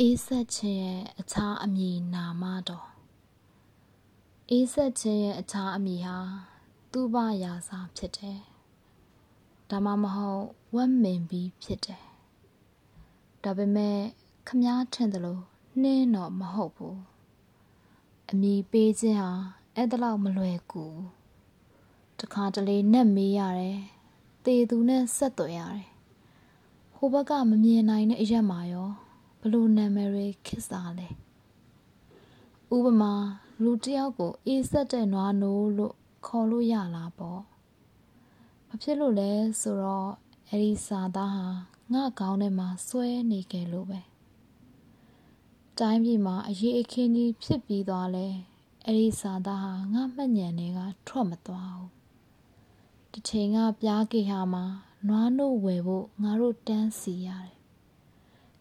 အေးဆက်ခြင်းရဲ့အခြားအမည်နာမတော်အေးဆက်ခြင်းရဲ့အခြားအမည်ဟာသူဘရာစာဖြစ်တယ်ဒါမှမဟုတ်ဝတ်မင်ပြီးဖြစ်တယ်ဒါပေမဲ့ခမားထင်တယ်လို့နှင်းတော့မဟုတ်ဘူးအမည်ပေးခြင်းဟာအဲ့ဒါလောက်မလွယ်ကူတခါတလေနဲ့မေးရတယ်တေသူနဲ့ဆက်သွယ်ရတယ်ဟိုဘက်ကမမြင်နိုင်တဲ့အရက်မှာရောဘ လို့နာမည်တွေခစ်စားလဲဥပမာလူတယောက်ကိုအေးဆက်တဲ့နွားနိုးလို့ခေါ်လို့ရလားပေါ့မဖြစ်လို့လဲဆိုတော့အဲ့ဒီစာသားဟာငါကောင်းထဲမှာစွဲနေကြလို့ပဲတိုင်းပြည်မှာအရေးအခင်းကြီးဖြစ်ပြီးသွားလဲအဲ့ဒီစာသားဟာငါမှတ်ညံတွေကထွက်မသွားဘူးတစ်ချိန်ကပြားကေဟာမှာနွားနို့ဝယ်ဖို့ငါတို့တန်းစီရတယ်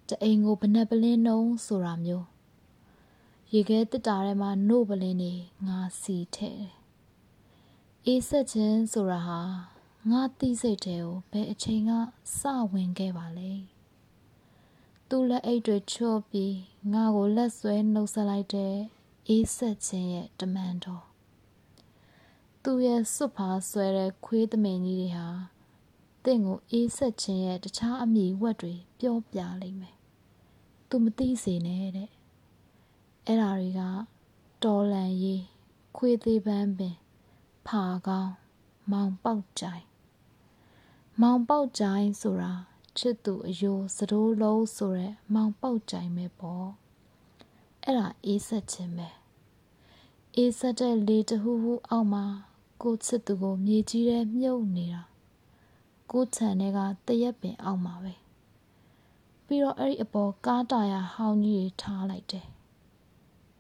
တအိမ်ကိုဘနက်ပလင်းနှုံးဆိုတာမျိုးရေခဲတစ်တာထဲမှာနှုတ်ပလင်းနေငါစီထဲ့တယ်အေးဆက်ခြင်းဆိုတာဟာငါသိစိတ်တဲ့ကိုဘယ်အချိန်ကစဝင်ခဲ့ပါလဲသူ့လက်အိတ်တွေချော့ပြီးငါကိုလက်ဆွဲနှုတ်ဆက်လိုက်တဲ့အေးဆက်ခြင်းရဲ့တမန်တော်သူ့ရဲ့စွတ်ဖားဆွဲတဲ့ခွေးသမင်ကြီးတွေဟာတင့်ကိုအေးဆက်ခြင်းရဲ့တခြားအမိဝက်တွေပြောပြလိမ့်မယ်။ तू မသိစေနဲ့တဲ့။အဲ့ဓာတွေကတော်လန်ရေးခွေးသေးပန်းပင်ဖာကောင်းမောင်ပေါက်ကြိုင်မောင်ပေါက်ကြိုင်ဆိုတာချစ်သူအယိုးစတိုးလုံးဆိုတဲ့မောင်ပေါက်ကြိုင်ပဲပေါ့။အဲ့ဒါအေးဆက်ခြင်းပဲ။အေးဆက်တဲ့လေတဟူဟူအောက်မှာကိုချစ်သူကိုမြေကြီးထဲမြုပ်နေတာကိုခြံထဲကတရက်ပင်အောက်မှာပဲ ပြီးတော့အဲ့ဒီအပေါ်ကားတာယာဟောင်းကြီးတွေထားလိုက်တယ်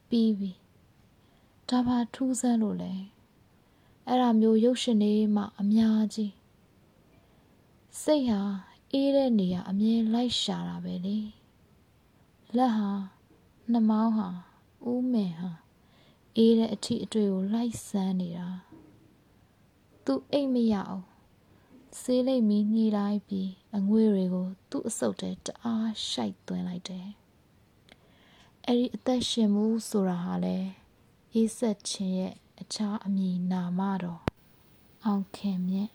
ပြီးပြီဒါပါထူးဆန်းလို့လဲအဲ့ဒါမျိုးရုပ်ရှင်တွေမှအများကြီးစိတ်ဟာအေးတဲ့နေရာအမြဲလိုက်ရှာတာပဲလေလက်ဟာနှမောင်းဟာဥမင်ဟာအေးတဲ့အထီအတွေ့ကိုလိုက်ဆန်းနေတာသူအိတ်မရအောင် ဆေးလိမ့်မီညှိလိုက်ပြီးအငွေ့တွေကို သူ့အဆုပ်ထဲတအားရှိုက်သွင်းလိုက်တယ်။အဲ့ဒီအသက်ရှင်မှုဆိုတာဟာလေအေးဆက်ခြင်းရဲ့အခြားအမည်နာမတော်အောင်ခင်မြင့်